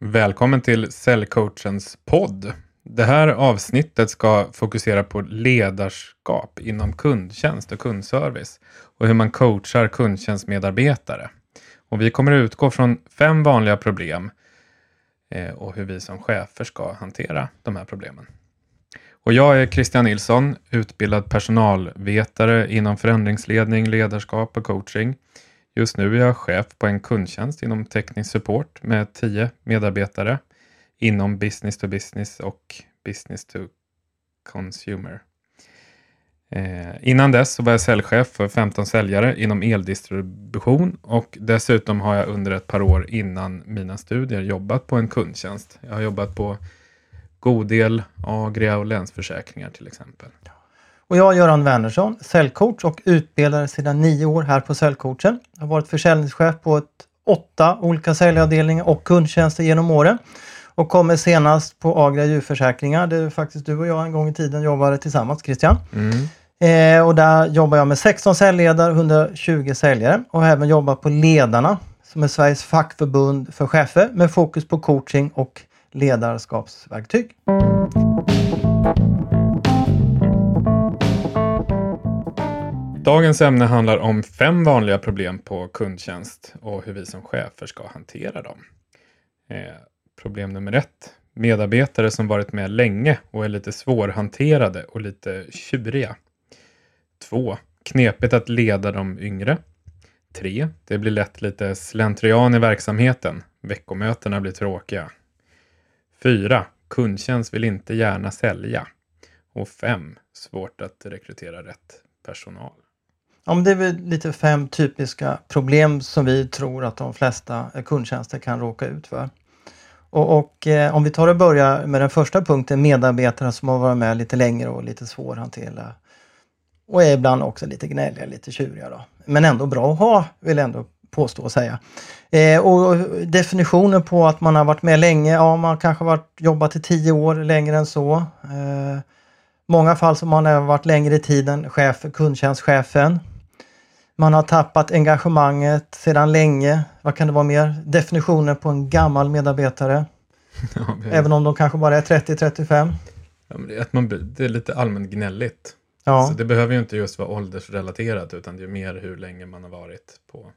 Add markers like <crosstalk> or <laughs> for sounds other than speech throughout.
Välkommen till Säljcoachens podd. Det här avsnittet ska fokusera på ledarskap inom kundtjänst och kundservice och hur man coachar kundtjänstmedarbetare. Och vi kommer att utgå från fem vanliga problem eh, och hur vi som chefer ska hantera de här problemen. Och jag är Christian Nilsson, utbildad personalvetare inom förändringsledning, ledarskap och coaching. Just nu är jag chef på en kundtjänst inom teknisk support med tio medarbetare inom business to business och business to consumer. Eh, innan dess så var jag säljchef för 15 säljare inom eldistribution och dessutom har jag under ett par år innan mina studier jobbat på en kundtjänst. Jag har jobbat på Godel, Agria och Länsförsäkringar till exempel. Och jag är Göran Wernersson, säljcoach och utbildare sedan nio år här på Säljcoachen. Jag har varit försäljningschef på ett, åtta olika säljavdelningar och kundtjänster genom åren. Och kommer senast på Agria djurförsäkringar där faktiskt du och jag en gång i tiden jobbade tillsammans Christian. Mm. Eh, och där jobbar jag med 16 säljledare, 120 säljare och har även jobbat på Ledarna som är Sveriges fackförbund för chefer med fokus på coaching och ledarskapsverktyg. Dagens ämne handlar om fem vanliga problem på kundtjänst och hur vi som chefer ska hantera dem. Eh, problem nummer ett. Medarbetare som varit med länge och är lite svårhanterade och lite tjuriga. Två. Knepigt att leda de yngre. Tre. Det blir lätt lite slentrian i verksamheten. Veckomötena blir tråkiga. Fyra. Kundtjänst vill inte gärna sälja. Och fem. Svårt att rekrytera rätt personal. Ja, men det är väl lite fem typiska problem som vi tror att de flesta kundtjänster kan råka ut för. Och, och eh, om vi tar och börjar med den första punkten, medarbetare som har varit med lite längre och lite svårhanterliga. Och är ibland också lite gnälliga, lite tjuriga då. Men ändå bra att ha, vill jag ändå påstå och säga. Eh, och definitionen på att man har varit med länge, ja man kanske har varit, jobbat i tio år, längre än så. Eh, många fall som man har varit längre i tiden, chef, kundtjänstchefen. Man har tappat engagemanget sedan länge. Vad kan det vara mer? Definitionen på en gammal medarbetare. <laughs> Ja, det, Även om de kanske bara är 30-35. ja, att man, det är lite allmänt gnälligt. Ja. Så det behöver ju inte just vara åldersrelaterat utan det är mer hur länge man har varit på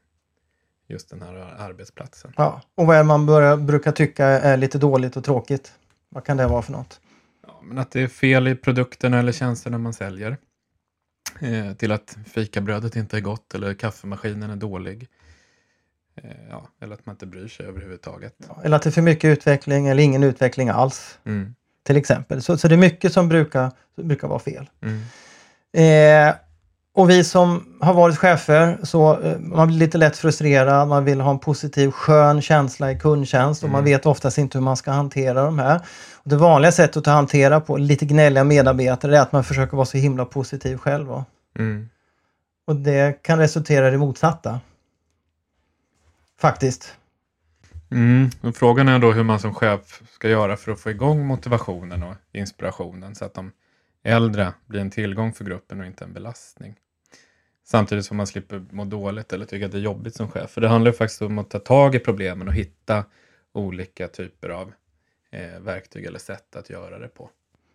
just den här arbetsplatsen. ja. Och vad är man börjar, brukar tycka är lite dåligt och tråkigt? Vad kan det vara för något? Ja, men att det är fel i produkterna eller tjänsterna man säljer. Eh, till att fikabrödet inte är gott eller kaffemaskinen är dålig. Eh, ja, eller att man inte bryr sig överhuvudtaget. Eller att det är för mycket utveckling eller ingen utveckling alls. Mm, Till exempel. Så, så det är mycket som brukar, brukar vara fel. mm, Eh, och vi som har varit chefer, så eh, man blir lite lätt frustrerad, man vill ha en positiv skön känsla i kundtjänst och man Mm. vet oftast inte hur man ska hantera de här. Och det vanliga sättet att hantera på lite gnälliga medarbetare är att man försöker vara så himla positiv själv. mm. Och det kan resultera i det motsatta. Faktiskt. Mm. Och frågan är då hur man som chef ska göra för att få igång motivationen och inspirationen så att de äldre blir en tillgång för gruppen och inte en belastning. Samtidigt som man slipper må dåligt eller tycka att det är jobbigt som chef. För det handlar ju faktiskt om att ta tag i problemen och hitta olika typer av eh, verktyg eller sätt att göra det på.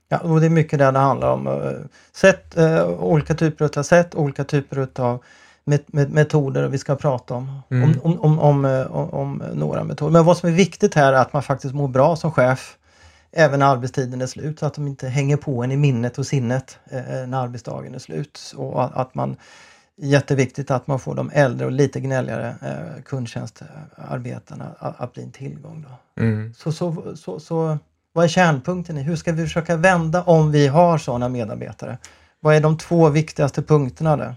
Ja, och det är mycket där det handlar om. eh, Sätt, eh, olika typer av sätt, olika typer av met met metoder vi ska prata om. Mm. Om, om, om, om, eh, om, om några metoder. Men vad som är viktigt här är att man faktiskt mår bra som chef även när arbetstiden är slut så att de inte hänger på en i minnet och sinnet eh, när arbetsdagen är slut. Och att man Jätteviktigt att man får de äldre och lite gnälligare eh, kundtjänstarbetarna att, att bli en tillgång. Då. Mm. Så, så, så, så vad är kärnpunkten i? Hur ska vi försöka vända om vi har sådana medarbetare? Vad är de två viktigaste punkterna där?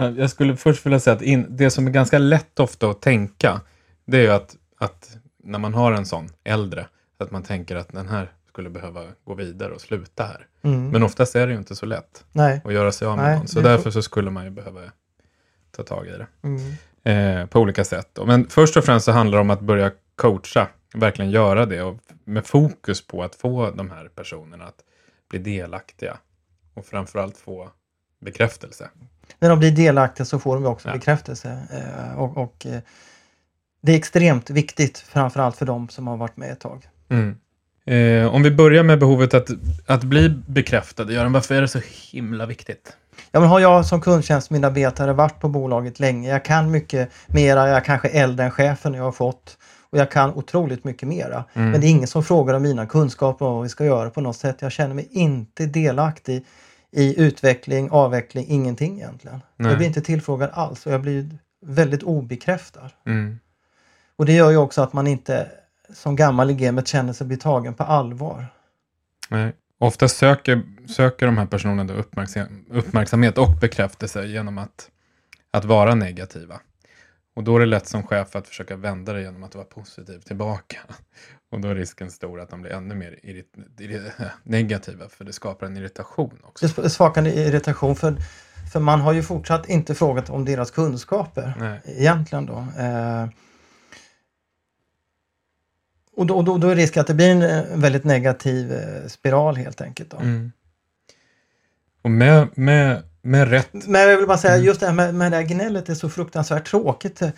Eh, Jag skulle först vilja säga att in, det som är ganska lätt ofta att tänka, det är ju att, att när man har en sån äldre, att man tänker att den här skulle behöva gå vidare och sluta här. Mm. Men oftast är det ju inte så lätt Nej. att göra sig av med Nej, någon. Så därför så skulle man ju behöva ta tag i det Mm. eh, på olika sätt. då. Men först och främst så handlar det om att börja coacha, verkligen göra det och med fokus på att få de här personerna att bli delaktiga och framförallt få bekräftelse. När de blir delaktiga så får de också Ja. bekräftelse. Eh, och, och, eh, det är extremt viktigt, framförallt för de som har varit med ett tag. Mm. Eh, om vi börjar med behovet att, att bli bekräftade, Göran, varför är det så himla viktigt? Ja, men har jag som kundtjänstmedarbetare varit på bolaget länge, jag kan mycket mera, jag är kanske äldre än chefen jag har fått och jag kan otroligt mycket mera. Mm. Men det är ingen som frågar om mina kunskaper om vad vi ska göra på något sätt. Jag känner mig inte delaktig i utveckling, avveckling, ingenting egentligen. Nej. Jag blir inte tillfrågad alls och jag blir väldigt obekräftad. Mm. Och det gör ju också att man inte som gammal i gamet känner sig bli tagen på allvar. Nej. Ofta söker, söker de här personerna uppmärksam, uppmärksamhet och bekräftelse genom att, att vara negativa. Och då är det lätt som chef att försöka vända det genom att vara positiv tillbaka. <laughs> Och då är risken stor att de blir ännu mer <laughs> negativa, för det skapar en irritation också. Det skapar en irritation för, för man har ju fortsatt inte frågat om deras kunskaper Nej. egentligen då. Eh, och då, då, då är risken att det blir en eh, väldigt negativ eh, spiral helt enkelt. Då. Mm. Och med, med, med rätt... Men jag vill bara säga, Mm. just det här med, med det här gnället är så fruktansvärt tråkigt eh,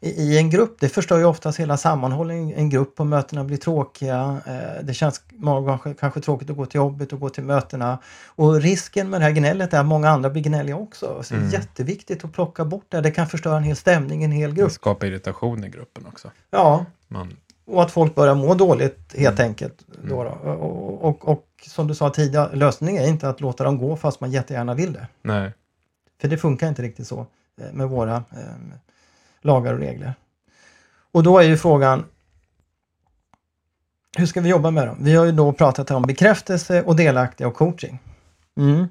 i, i en grupp. Det förstör ju oftast hela sammanhållningen i en grupp och mötena blir tråkiga. Det känns många kanske tråkigt att gå till jobbet och gå till mötena. Och risken med det här gnället är att många andra blir gnälliga också. Så det Mm. är jätteviktigt att plocka bort det. Det kan förstöra en hel stämning i en hel Det grupp. skapar irritation i gruppen också. Ja, Man, och att folk börjar må dåligt helt Mm. enkelt. Då då. Och, och, och som du sa tidigare, lösningen är inte att låta dem gå fast man jättegärna vill det. nej. För det funkar inte riktigt så eh, med våra eh, lagar och regler. Och då är ju frågan hur ska vi jobba med dem? Vi har ju då pratat om bekräftelse och delaktiga och coaching. Mm.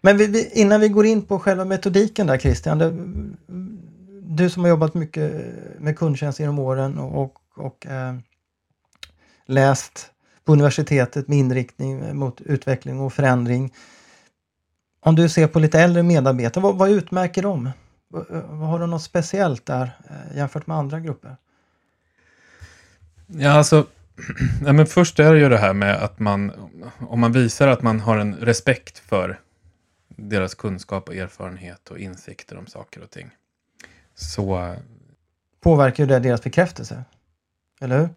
Men vi, vi, innan vi går in på själva metodiken där Christian. Det, du som har jobbat mycket med kundtjänst genom åren och, och, eh, läst på universitetet med inriktning mot utveckling och förändring. Om du ser på lite äldre medarbetare, vad, vad utmärker dem? Eh, har de något speciellt där eh, jämfört med andra grupper? Ja, alltså, <clears throat> ja, men först är det ju det här med att man, om man visar att man har en respekt för deras kunskap och erfarenhet och insikter om saker och ting. Så, Påverkar ju det deras bekräftelse? Eller hur?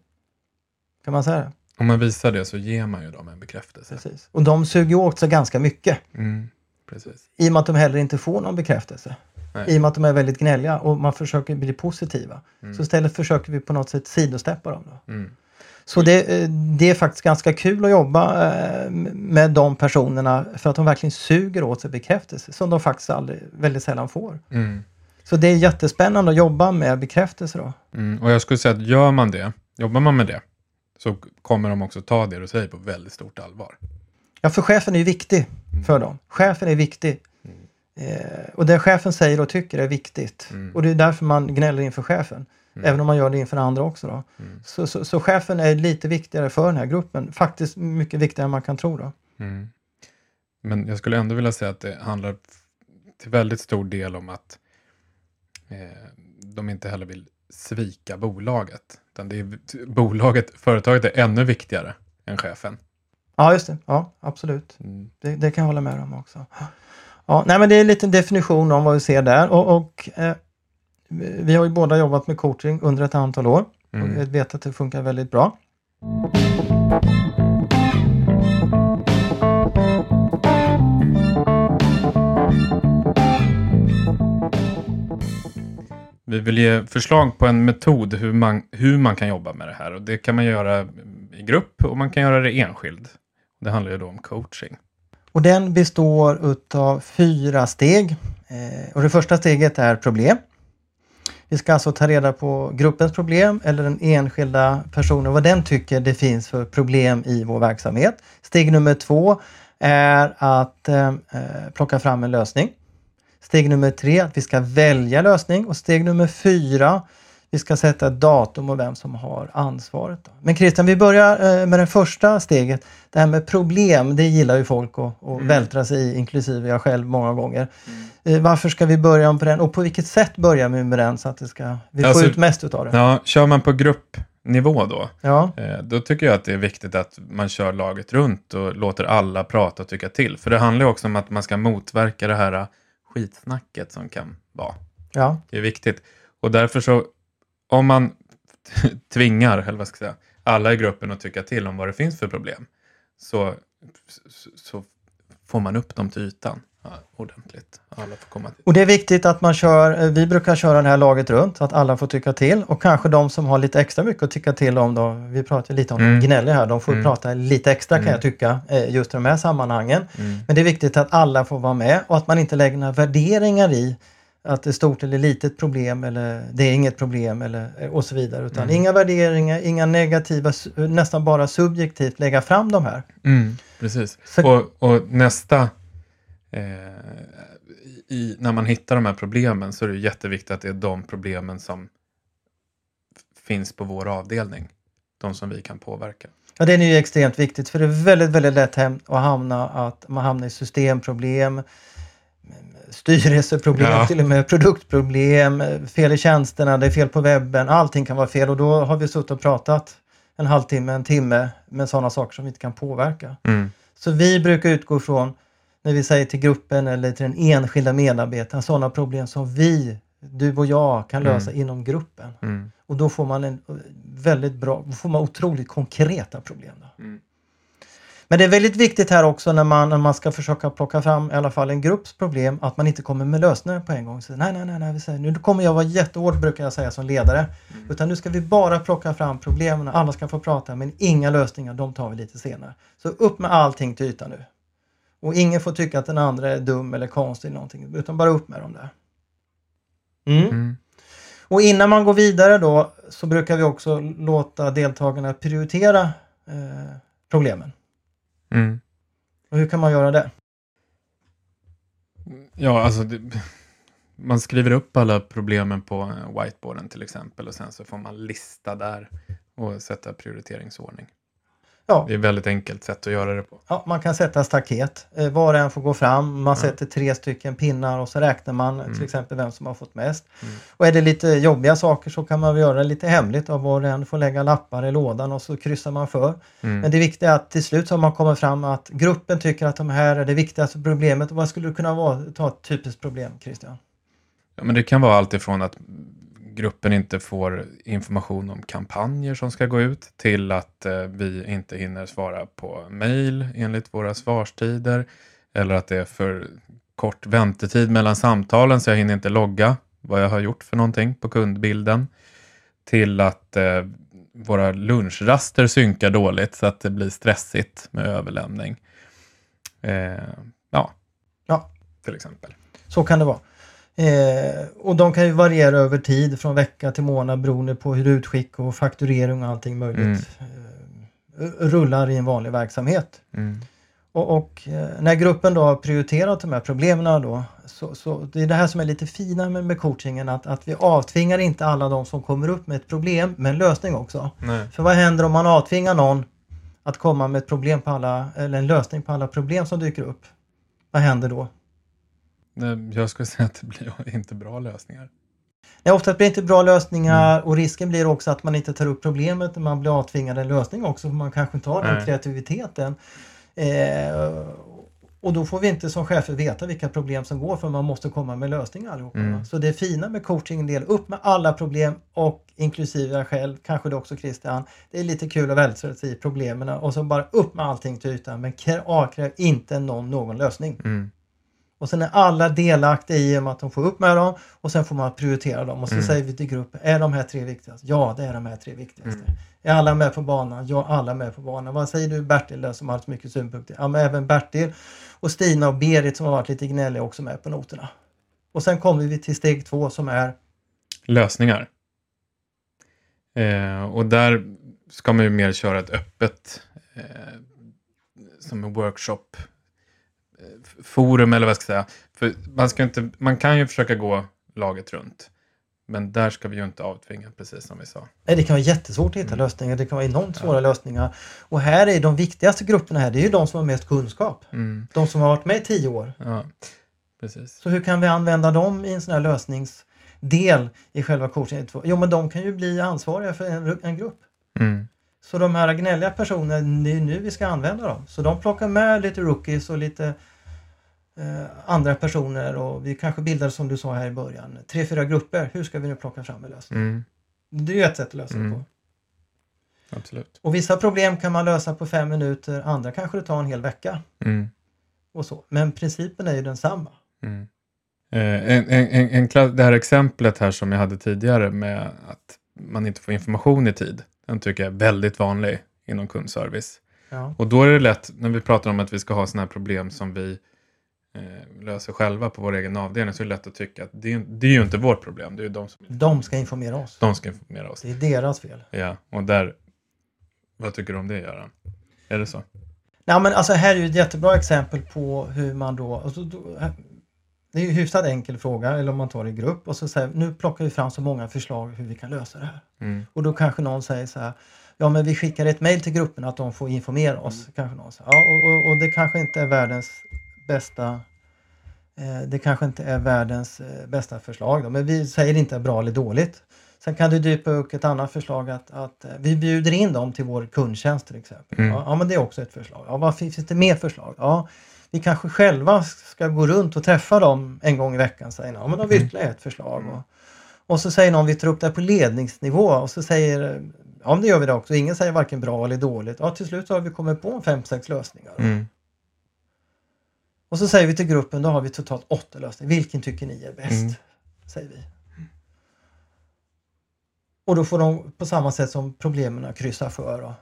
Kan man säga det? om man visar det så ger man ju dem en bekräftelse. Precis. Och de suger åt sig ganska mycket Mm, precis. i och med att de heller inte får någon bekräftelse. Nej. I och med att de är väldigt gnälliga och man försöker bli positiva. Mm. Så istället försöker vi på något sätt sidosteppa dem. Då. Mm. Så det, eh, det är faktiskt ganska kul att jobba eh, med de personerna för att de verkligen suger åt sig bekräftelse som de faktiskt aldrig, väldigt sällan får. Mm. Så det är jättespännande att jobba med bekräftelse då. Mm. Och jag skulle säga att gör man det, jobbar man med det, så kommer de också ta det du säger på väldigt stort allvar. Ja, för chefen är ju viktig för dem. Chefen är viktig. Eh, och det chefen säger och tycker är viktigt. Mm. Och det är därför man gnäller inför chefen. Mm. Även om man gör det inför andra också. Då. Mm. Så, så, så chefen är lite viktigare för den här gruppen. Faktiskt mycket viktigare än man kan tro. Då. Mm. Men jag skulle ändå vilja säga att det handlar till väldigt stor del om att de inte heller vill svika bolaget. Utan det är, bolaget, företaget är ännu viktigare än chefen. Ja, just det. Ja, absolut. Mm. Det, det kan jag hålla med om också. Ja, nej, men det är en liten definition om vad vi ser där. Och, och eh, vi har ju båda jobbat med coaching under ett antal år. Och Mm. vi vet att det funkar väldigt bra. Vi vill ge förslag på en metod hur man, hur man kan jobba med det här. Och det kan man göra i grupp och man kan göra det enskild. Det handlar ju då om coaching. Och den består utav fyra steg. Eh, och det första steget är problem. Vi ska alltså ta reda på gruppens problem eller den enskilda personen, vad den tycker det finns för problem i vår verksamhet. Steg nummer två är att eh, eh plocka fram en lösning. Steg nummer tre att vi ska välja lösning och steg nummer fyra vi ska sätta ett datum och vem som har ansvaret. Då. Men Christian, vi börjar eh, med det första steget. Det här med problem, det gillar ju folk att, att Mm. vältra sig i, inklusive jag själv många gånger. Eh, Varför ska vi börja på den och på vilket sätt börjar vi med den så att det ska, vi får Alltså- ut mest utav det? Ja, kör man på gruppnivå då, Ja, eh, då tycker jag att det är viktigt att man kör laget runt och låter alla prata och tycka till. För det handlar ju också om att man ska motverka det här skitsnacket som kan vara. ja, Det är viktigt. Och därför så, om man <laughs> tvingar, eller vad ska jag säga, alla i gruppen att tycka till om vad det finns för problem, så, så, så får man upp dem till ytan ja, ordentligt. Alla får komma till. Och det är viktigt att man kör, eh, vi brukar köra det här laget runt så att alla får tycka till och kanske de som har lite extra mycket att tycka till om då, vi pratar lite om Mm. gnälliga här, de får Mm. prata lite extra kan Mm. jag tycka eh, just i de här sammanhangen. Mm. Men det är viktigt att alla får vara med och att man inte lägger några värderingar i att det är stort eller litet problem eller det är inget problem eller eh, och så vidare. Utan Mm. inga värderingar, inga negativa, nästan bara subjektivt lägga fram de här. Mm, precis. Så- Och, och nästa, eh, i, när man hittar de här problemen så är det jätteviktigt att det är de problemen som finns på vår avdelning. De som vi kan påverka. Ja, det är ju extremt viktigt för det är väldigt, väldigt lätt att hamna att man hamnar i systemproblem, styrelseproblem, Ja. till och med produktproblem, fel i tjänsterna, det är fel på webben, allting kan vara fel och då har vi suttit och pratat en halvtimme, en timme med sådana saker som vi inte kan påverka. Mm. Så vi brukar utgå ifrån när vi säger till gruppen eller till den enskilda medarbetaren sådana problem som vi, du och jag, kan Mm. lösa inom gruppen. Mm. Och då får man en väldigt bra, då får man otroligt konkreta problem. Mm. Men det är väldigt viktigt här också när man, när man ska försöka plocka fram i alla fall en grupps problem att man inte kommer med lösningar på en gång. Så, nej, nej, nej, nej, vi säger, nu kommer jag vara jättehård brukar jag säga som ledare. Mm. Utan nu ska vi bara plocka fram problemen, alla ska få prata men inga lösningar, de tar vi lite senare. Så upp med allting till ytan nu. Och ingen får tycka att den andra är dum eller konstig eller någonting, utan bara upp med dem där. Mm. Mm. Och innan man går vidare då så brukar vi också låta deltagarna prioritera eh, problemen. Mm. Och hur kan man göra det? Ja, alltså det, man skriver upp alla problemen på whiteboarden till exempel och sen så får man lista där och sätta prioriteringsordning. Ja, Det är ett väldigt enkelt sätt att göra det på. ja man kan sätta staket. Eh, var och en får gå fram. Man Ja. sätter tre stycken pinnar och så räknar man Mm. till exempel vem som har fått mest. Mm. Och är det lite jobbiga saker så kan man göra det lite hemligt och var och en får lägga lappar i lådan och så kryssar man för. Mm. Men det viktiga är att till slut så har man kommit fram att gruppen tycker att de här är det viktigaste problemet. Och vad skulle det kunna vara? Ta ett typiskt problem Christian. Ja, men det kan vara allt ifrån att gruppen inte får information om kampanjer som ska gå ut till att eh, vi inte hinner svara på mejl enligt våra svarstider eller att det är för kort väntetid mellan samtalen så jag hinner inte logga vad jag har gjort för någonting på kundbilden till att eh, våra lunchraster synkar dåligt så att det blir stressigt med överlämning. Eh, ja, Ja. till exempel. Så kan det vara. Eh, och de kan ju variera över tid från vecka till månad beroende på hur utskick och fakturering och allting möjligt eh, rullar i en vanlig verksamhet. Mm. Och, och eh, när gruppen då har prioriterat de här problemen då så, så det är det här som är lite fina med, med coachingen att, att vi avtvingar inte alla de som kommer upp med ett problem med en lösning också. Nej. För vad händer om man avtvingar någon att komma med ett problem på alla, eller en lösning på alla problem som dyker upp? Vad händer då? Jag skulle säga att det blir <laughs> inte bra lösningar. Nej, oftast blir det inte bra lösningar och risken blir också att man inte tar upp problemet när man blir avtvingad en lösning också. För man kanske inte har den kreativiteten. Eh, och då får vi inte som chefer veta vilka problem som går för man måste komma med lösningar allihopa. Mm. Så det fina med coaching del upp med alla problem och inklusive jag själv, kanske det också Christian. Det är lite kul att vältra sig i problemen och så bara upp med allting till ytan men krä- avkräv inte någon någon lösning. Mm. Och sen är alla delaktiga i och med att de får upp med dem och sen får man prioritera dem och så Mm. säger vi till gruppen, är de här tre viktigast? Ja, det är de här tre viktigaste. Mm. Är alla med på banan? Ja, alla är med på banan. Vad säger du Bertil där som har så mycket synpunkter? Ja, men även Bertil och Stina och Berit som har varit lite gnälliga också med på noterna. Och sen kommer vi till steg två som är Lösningar. Eh, och där ska man ju mer köra ett öppet eh, som en workshop forum eller vad jag ska säga. För man, ska inte, man kan ju försöka gå laget runt. Men där ska vi ju inte avtvinga, precis som vi sa. Nej, det kan vara jättesvårt att hitta Mm. lösningar. Det kan vara enormt svåra lösningar. Och här är de viktigaste grupperna här, det är ju de som har mest kunskap. Mm, De som har varit med i tio år. ja, precis. Så hur kan vi använda dem i en sån här lösningsdel i själva coachingen? Jo, men de kan ju bli ansvariga för en, en grupp. Mm, Så de här gnälliga personerna, det är nu vi ska använda dem. Så de plockar med lite rookies och lite andra personer och vi kanske bildar som du sa här i början, tre, fyra grupper. Hur ska vi nu plocka fram en lösning? Mm. Det är ju ett sätt att lösa det Mm. på. Absolut. Och vissa problem kan man lösa på fem minuter, andra kanske det tar en hel vecka. Mm. och så. Men principen är ju densamma. Mm. Eh, en, en, en, det här exemplet här som jag hade tidigare med att man inte får information i tid. Den tycker jag är väldigt vanlig inom kundservice. Ja. Och då är det lätt, när vi pratar om att vi ska ha sådana här problem som vi eh, löser själva på vår egen avdelning, så är det lätt att tycka att det är, det är ju inte vårt problem, det är de som De ska informera oss. de ska informera oss. Det är deras fel. Ja, och där, vad tycker du om det Göran? Är det så? Nej, men alltså här är ju ett jättebra exempel på hur man då, alltså, då det är ju en hyfsat enkel fråga, eller om man tar det i grupp och så säger nu plockar vi fram så många förslag hur vi kan lösa det här. Mm. Och då kanske någon säger så här, ja men vi skickar ett mejl till grupperna att de får informera oss. Kanske någon säger. Ja, och, och, och det kanske inte är världens bästa eh, det kanske inte är världens eh, bästa förslag då, men vi säger inte bra eller dåligt. Sen kan det dyka upp ett annat förslag att, att eh, vi bjuder in dem till vår kundtjänst till exempel. Mm. Ja, men det är också ett förslag. Ja, vad finns det mer förslag? Ja, vi kanske själva ska gå runt och träffa dem en gång i veckan. Säger någon. Ja, men då har vi Mm. ytterligare ett förslag. Och, och så säger någon vi tar upp det på ledningsnivå och så säger ja men det gör vi det också. Ingen säger varken bra eller dåligt. Ja till slut så har vi kommit på fem, sex lösningar. Mm. Och så säger vi till gruppen, då har vi totalt åtta lösningar. Vilken tycker ni är bäst? Mm. Säger vi. Och då får de på samma sätt som problemen kryssa för. Och,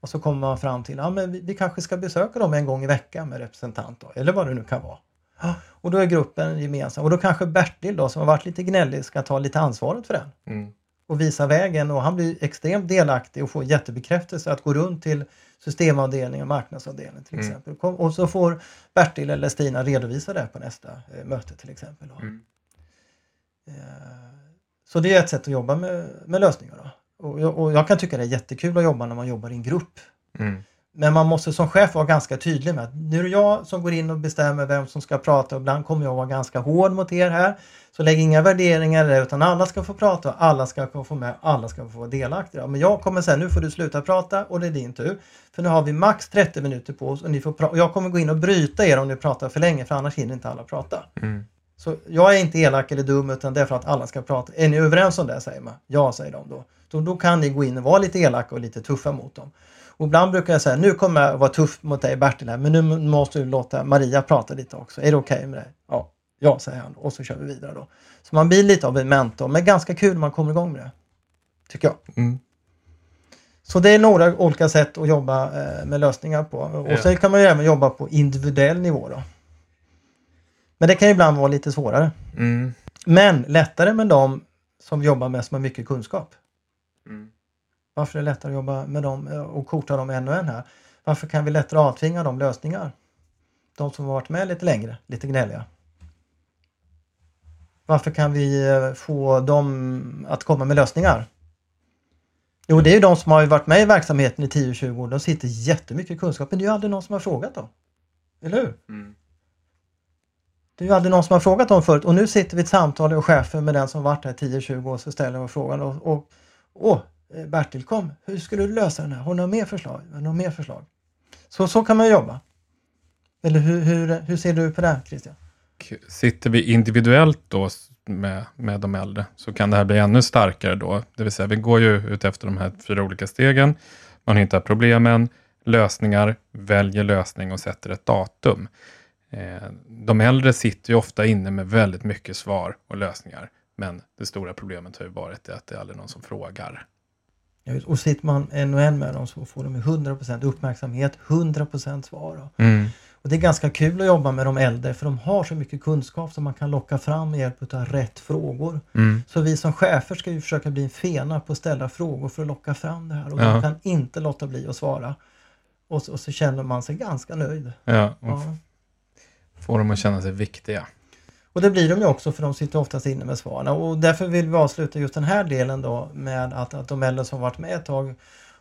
och så kommer man fram till, ja men vi, vi kanske ska besöka dem en gång i veckan med representant då, eller vad det nu kan vara. Och då är gruppen gemensam och då kanske Bertil då som har varit lite gnällig ska ta lite ansvaret för den Mm. och visa vägen och han blir extremt delaktig och får jättebekräftelse att gå runt till systemavdelningen och marknadsavdelningen till Mm. exempel. Och så får Bertil eller Stina redovisa det på nästa eh, möte till exempel. Mm. Eh, så det är ett sätt att jobba med, med lösningar. Då. Och, jag, och jag kan tycka det är jättekul att jobba när man jobbar i en grupp. Mm. Men man måste som chef vara ganska tydlig med att nu är det jag som går in och bestämmer vem som ska prata och ibland kommer jag vara ganska hård mot er här. Så lägg inga värderingar det utan alla ska få prata, alla ska få med, alla ska få vara delaktiga. Men jag kommer säga nu får du sluta prata och det är din tur. För nu har vi max 30 minuter på oss och, ni får och jag kommer gå in och bryta er om ni pratar för länge för annars hinner inte alla prata. Mm. Så jag är inte elak eller dum utan det är för att alla ska prata. Är ni överens om det säger man? Ja, säger de då. Då, då kan ni gå in och vara lite elaka och lite tuffa mot dem. Och ibland brukar jag säga, nu kommer jag vara tuff mot dig Bertil här, men nu måste du låta Maria prata lite också. Är det okej med det? Ja, ja, säger han och så kör vi vidare då. Så man blir lite av en mentor, men ganska kul när man kommer igång med det. Tycker jag. Mm. Så det är några olika sätt att jobba eh, med lösningar på. Och Ja. sen kan man ju även jobba på individuell nivå då. Men det kan ju ibland vara lite svårare. Mm. Men lättare med dem som jobbar mest med mycket kunskap. Mm. Varför är det lättare att jobba med dem eh, och korta dem en och en här? Varför kan vi lättare avtvinga dem lösningar? De som har varit med lite längre, lite gnälliga. Varför kan vi eh, få dem att komma med lösningar? Jo, det är ju de som har varit med i verksamheten i 10-20 år. De sitter jättemycket kunskap, men det är ju aldrig någon som har frågat dem. Eller hur? Mm. Det är ju aldrig någon som har frågat dem förut och nu sitter vi i ett samtal och chefer med den som varit här 10-20 år så ställer de frågan och, och eh, Eh, Bertil kom, hur skulle du lösa den här? Har du några mer förslag? Några mer förslag? Så, så kan man jobba. Eller hur, hur, hur ser du på det Christian? Sitter vi individuellt då med, med de äldre så kan det här bli ännu starkare då. Det vill säga vi går ju ut efter de här fyra olika stegen. Man hittar problemen, lösningar, väljer lösning och sätter ett datum. Eh, de äldre sitter ju ofta inne med väldigt mycket svar och lösningar. Men det stora problemet har ju varit att det är aldrig någon som frågar. Och sitter man en och en med dem så får de ju 100% uppmärksamhet, 100% svar. Mm. Och det är ganska kul att jobba med de äldre för de har så mycket kunskap som man kan locka fram med hjälp av rätt frågor. Mm. Så vi som chefer ska ju försöka bli en fena på att ställa frågor för att locka fram det här och Ja. de kan inte låta bli att svara. Och så, och så känner man sig ganska nöjd. Ja, och Ja. får dem att känna sig viktiga. Och det blir de ju också för de sitter oftast inne med svaren. Och därför vill vi avsluta just den här delen då med att, att de äldre som varit med ett tag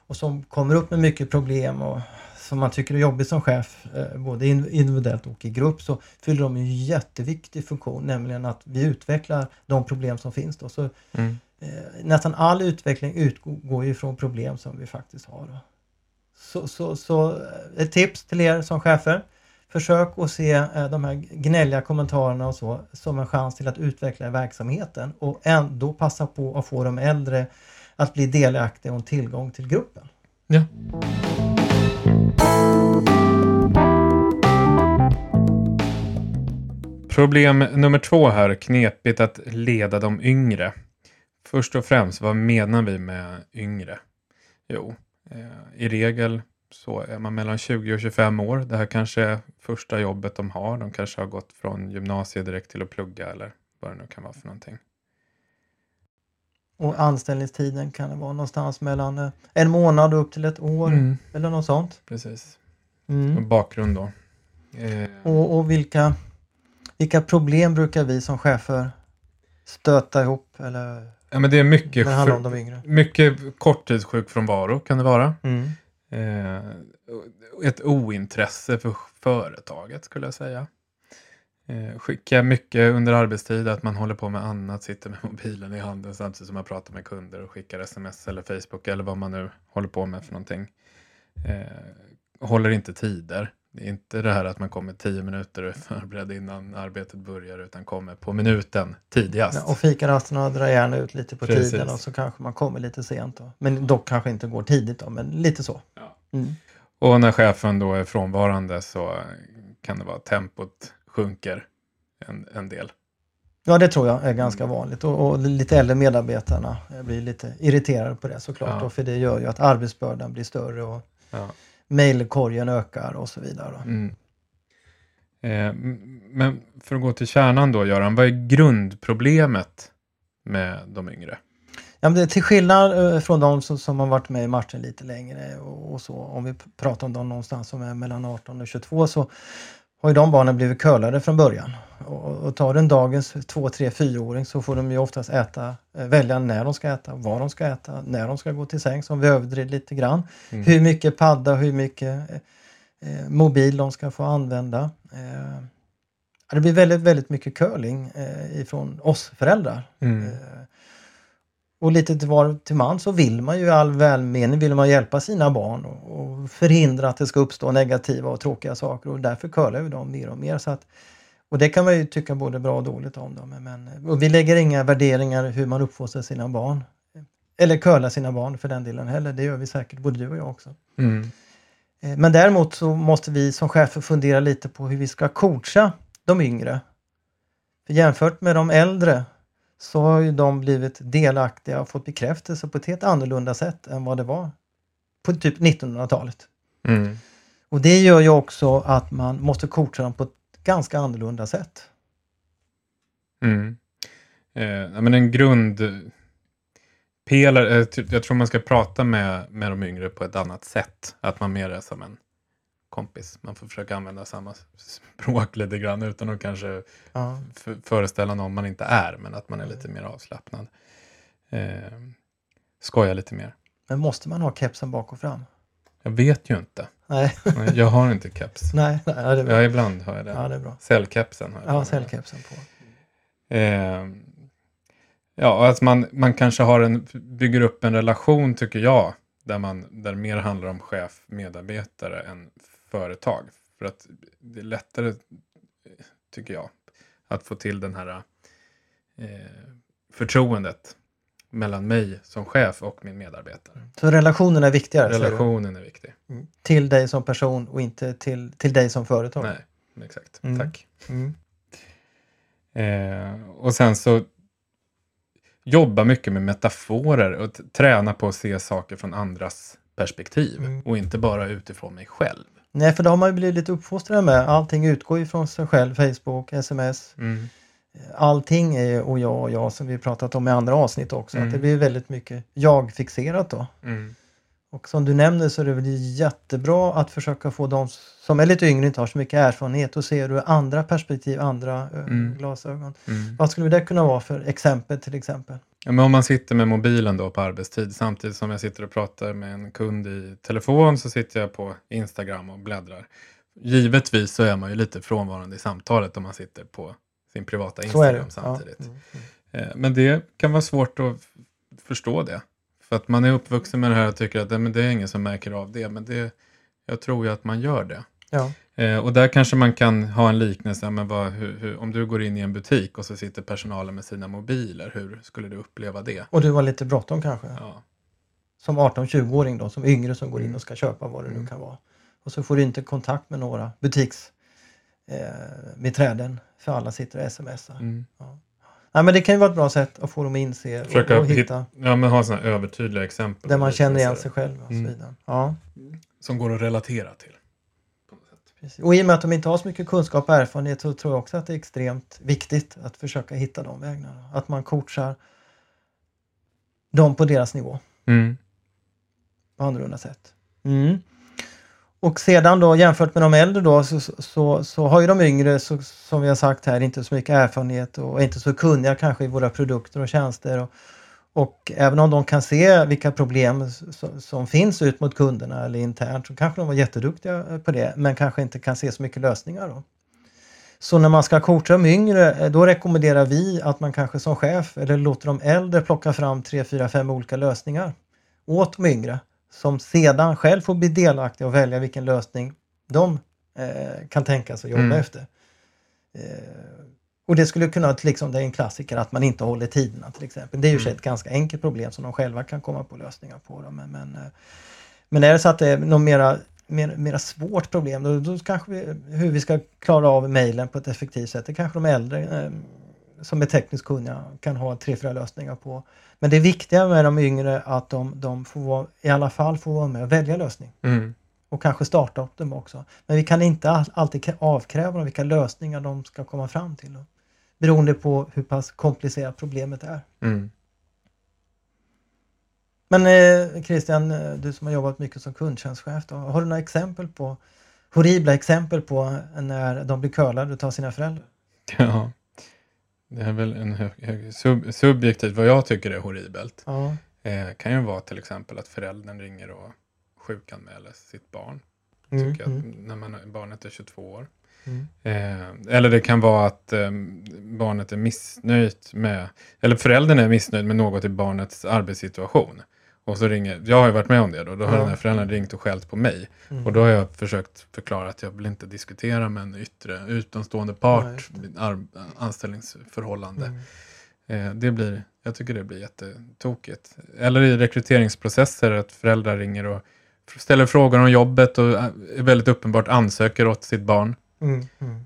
och som kommer upp med mycket problem och som man tycker är jobbigt som chef, eh, både in- individuellt och i grupp, så fyller de en jätteviktig funktion, nämligen att vi utvecklar de problem som finns. Då. Så, Mm. eh, nästan all utveckling utgår ju från problem som vi faktiskt har. Då. Så, så, så eh, ett tips till er som chefer försök att se eh, de här gnälliga kommentarerna och så som en chans till att utveckla verksamheten och ändå passa på att få de äldre att bli delaktiga och en tillgång till gruppen. Ja. Problem nummer två här, knepigt att leda de yngre. Först och främst, vad menar vi med yngre? Jo, eh, i regel så är man mellan 20 och 25 år. Det här kanske är första jobbet de har. De kanske har gått från gymnasiet direkt till att plugga eller vad det nu kan vara för någonting. Och anställningstiden kan det vara någonstans mellan eh, en månad och upp till ett år Mm. eller något sånt. Precis. Mm. Och bakgrund då. Eh, Och, och vilka, vilka problem brukar vi som chefer stöta ihop eller ja, men det är mycket, det för, mycket korttidssjukfrånvaro kan det vara. Mm. Eh, ett ointresse för företaget skulle jag säga. Eh, skicka mycket under arbetstid, att man håller på med annat, sitter med <laughs> mobilen i handen samtidigt som man pratar med kunder och skickar sms eller Facebook eller vad man nu håller på med för någonting. Eh, håller inte tider. Det är inte det här att man kommer tio minuter förberedd innan arbetet börjar utan kommer på minuten tidigast. Ja, och fikarasterna drar gärna ut lite på Precis. tiden och så kanske man kommer lite sent. Då. Men dock kanske inte går tidigt då, men lite så. Ja. Mm. Och när chefen då är frånvarande så kan det vara tempot sjunker en, en del. Ja, det tror jag är ganska Mm. vanligt och, och lite äldre medarbetarna blir lite irriterade på det såklart. Ja. Då, för det gör ju att arbetsbördan blir större och Ja. Mejlkorgen ökar och så vidare. Mm. Eh, men för att gå till kärnan då, Göran, vad är grundproblemet med de yngre? Ja, men det, till skillnad eh, från de som, som har varit med i matchen lite längre och, och så, om vi pratar om de någonstans som är mellan 18 och 22 så har ju de barnen blivit curlade från början. Och, och tar den dagens 2, 3, 4-åring så får de ju oftast äta, eh, välja när de ska äta, vad de ska äta, när de ska gå till sängs om vi överdriver lite grann. Mm. Hur mycket padda, hur mycket eh, eh, mobil de ska få använda. Eh, det blir väldigt, väldigt mycket curling eh, ifrån oss föräldrar. Mm. Eh, och lite till var till man så vill man ju i all välmening vill man hjälpa sina barn och, och förhindra att det ska uppstå negativa och tråkiga saker och därför curlar vi dem mer och mer. Så att, och det kan man ju tycka både bra och dåligt om. Dem, men, och vi lägger inga värderingar hur man uppfostrar sina barn. Eller curlar sina barn för den delen heller. Det gör vi säkert både du och jag också. Mm. Eh, Men däremot så måste vi som chefer fundera lite på hur vi ska coacha de yngre. För jämfört med de äldre så har ju de blivit delaktiga och fått bekräftelse på ett helt annorlunda sätt än vad det var på typ 1900-talet. Mm. Och det gör ju också att man måste coacha dem på ett ganska annorlunda sätt. Mm. Eh, men en grundpelare, eh, ty- jag tror man ska prata med, med de yngre på ett annat sätt. Att man mer är som en kompis. Man får försöka använda samma språk lite grann utan att kanske Ja. föreställa någon man inte är, men att man är lite mer avslappnad. Eh, skoja lite mer. Men måste man ha kepsen bak och fram? Jag vet ju inte. Nej, Jag har inte keps. <laughs> nej, nej det är bra. Ja, ibland har jag det. Ja, det är bra. Cellkepsen har jag. Ja, cellkepsen på. Eh, ja, att man, man kanske har en, bygger upp en relation, tycker jag, där, man, där mer handlar om chef, medarbetare än företag. För att det är lättare, tycker jag, att få till den här eh, förtroendet mellan mig som chef och min medarbetare. Så relationen är viktigare? Relationen är viktig. Mm. till dig som person och inte till, till dig som företag. Nej, exakt. Mm. Tack. Mm. Eh, och sen så jobba mycket med metaforer och träna på att se saker från andras perspektiv Mm. och inte bara utifrån mig själv. Nej, för det har man ju blivit lite uppfostrad med. Allting utgår ju från sig själv. Facebook, sms. Mm. Allting är och jag och jag som vi pratat om i andra avsnitt också. Mm. Att det blir väldigt mycket jag-fixerat då. Mm. Och som du nämner så är det väl jättebra att försöka få de som är lite yngre inte har så mycket erfarenhet och ser ur andra perspektiv, andra ö, Mm. glasögon. Mm. Vad skulle det kunna vara för exempel till exempel? Ja, men om man sitter med mobilen då på arbetstid samtidigt som jag sitter och pratar med en kund i telefon så sitter jag på Instagram och bläddrar. Givetvis så är man ju lite frånvarande i samtalet om man sitter på sin privata. Instagram samtidigt. Ja. Mm. Mm. Eh, Men det kan vara svårt att förstå det. För att man är uppvuxen med det här och tycker att "Nej, men det är ingen som märker av det. Men det, jag tror ju att man gör det. Ja. Eh, och där kanske man kan ha en liknelse, men vad, hur, hur, om du går in i en butik och så sitter personalen med sina mobiler, hur skulle du uppleva det? Och du var lite bråttom kanske? Ja. Som 18-20-åring då, som yngre som går in Mm. och ska köpa vad det nu Mm. kan vara. Och så får du inte kontakt med några butiks eh, för alla sitter och smsar. Mm. Nej, men det kan ju vara ett bra sätt att få dem att inse och, Försöka och hitta hitta, ja, men ha sådana övertydliga exempel. där man känner igen sig själv och så Mm. vidare. Ja, Som går att relatera till. precis. Och i och med att de inte har så mycket kunskap och erfarenhet så tror jag också att det är extremt viktigt att försöka hitta de vägarna. Att man coachar dem på deras nivå. Mm. på annorlunda sätt. Mm. Och sedan då jämfört med de äldre då så, så, så har ju de yngre så, som vi har sagt här inte så mycket erfarenhet och inte så kunniga kanske i våra produkter och tjänster. Och, och även om de kan se vilka problem som, som finns ut mot kunderna eller internt så kanske de var jätteduktiga på det men kanske inte kan se så mycket lösningar. Då. Så när man ska coacha de yngre eh, då rekommenderar vi att man kanske som chef eller låter de äldre plocka fram tre, fyra, fem olika lösningar åt de yngre som sedan själv får bli delaktiga och välja vilken lösning de eh, kan tänka sig att jobba Mm. efter. Eh, och det skulle kunna, liksom, det är en klassiker, att man inte håller tiderna till exempel. Det är ju Mm. ett ganska enkelt problem som de själva kan komma på lösningar på. Då. Men, men, eh, men är det så att det är något mera, mer, mera svårt problem, då, då kanske vi, hur vi ska klara av mejlen på ett effektivt sätt, det kanske de äldre eh, som är tekniskt kunniga kan ha tre, fyra lösningar på. Men det viktiga med de yngre att de, de får vara, i alla fall får vara med och välja lösning Mm. och kanske starta upp dem också. Men vi kan inte all, alltid krä- avkräva dem vilka lösningar de ska komma fram till. Då. Beroende på hur pass komplicerat problemet är. Mm. Men eh, Christian, eh, du som har jobbat mycket som kundtjänstchef, då, har du några exempel på horribla exempel på när de blir curlade av sina föräldrar? Ja. Det är väl en hög, hög, sub, subjektivt vad jag tycker är horribelt. Ja, Eh, kan ju vara till exempel att föräldern ringer och sjukanmäler sitt barn. Mm, Tycker mm. när man, barnet är 22 år. Mm. Eh, eller det kan vara att eh, barnet är missnöjt med, eller föräldern är missnöjd med något i barnets arbetssituation. Och så ringer, jag har ju varit med om det då, då har Ja. den här föräldern ringt och skällt på mig. Mm. Och då har jag försökt förklara att jag vill inte diskutera med en yttre, utomstående Ja, part, just ar, anställningsförhållande. Mm. Eh, det blir, jag tycker det blir jättetokigt. Eller i rekryteringsprocesser att föräldrar ringer och ställer frågor om jobbet och eh, väldigt uppenbart ansöker åt sitt barn. Mm. Mm.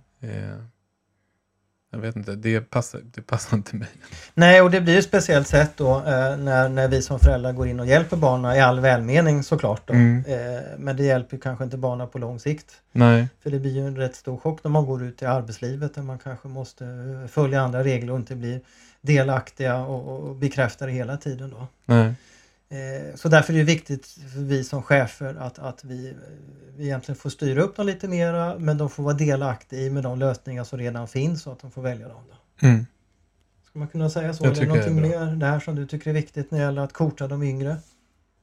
Jag vet inte, det passar, det passar inte mig. Nej, och det blir ju ett speciellt sätt då eh, när, när vi som föräldrar går in och hjälper barnen i all välmening såklart. Då. Mm. Eh, men det hjälper kanske inte barnen på lång sikt. Nej, För det blir ju en rätt stor chock när man går ut i arbetslivet där man kanske måste eh, följa andra regler och inte blir delaktiga och, och bekräfta det hela tiden. Då. nej. Eh, så därför är det viktigt för vi som chefer att, att vi, eh, vi egentligen får styra upp dem lite mera men de får vara delaktiga i med de lösningar som redan finns och att de får välja dem. Då. Mm. Ska man kunna säga så? Jag Eller det är någonting mer där som du tycker är viktigt när det gäller att coacha de yngre?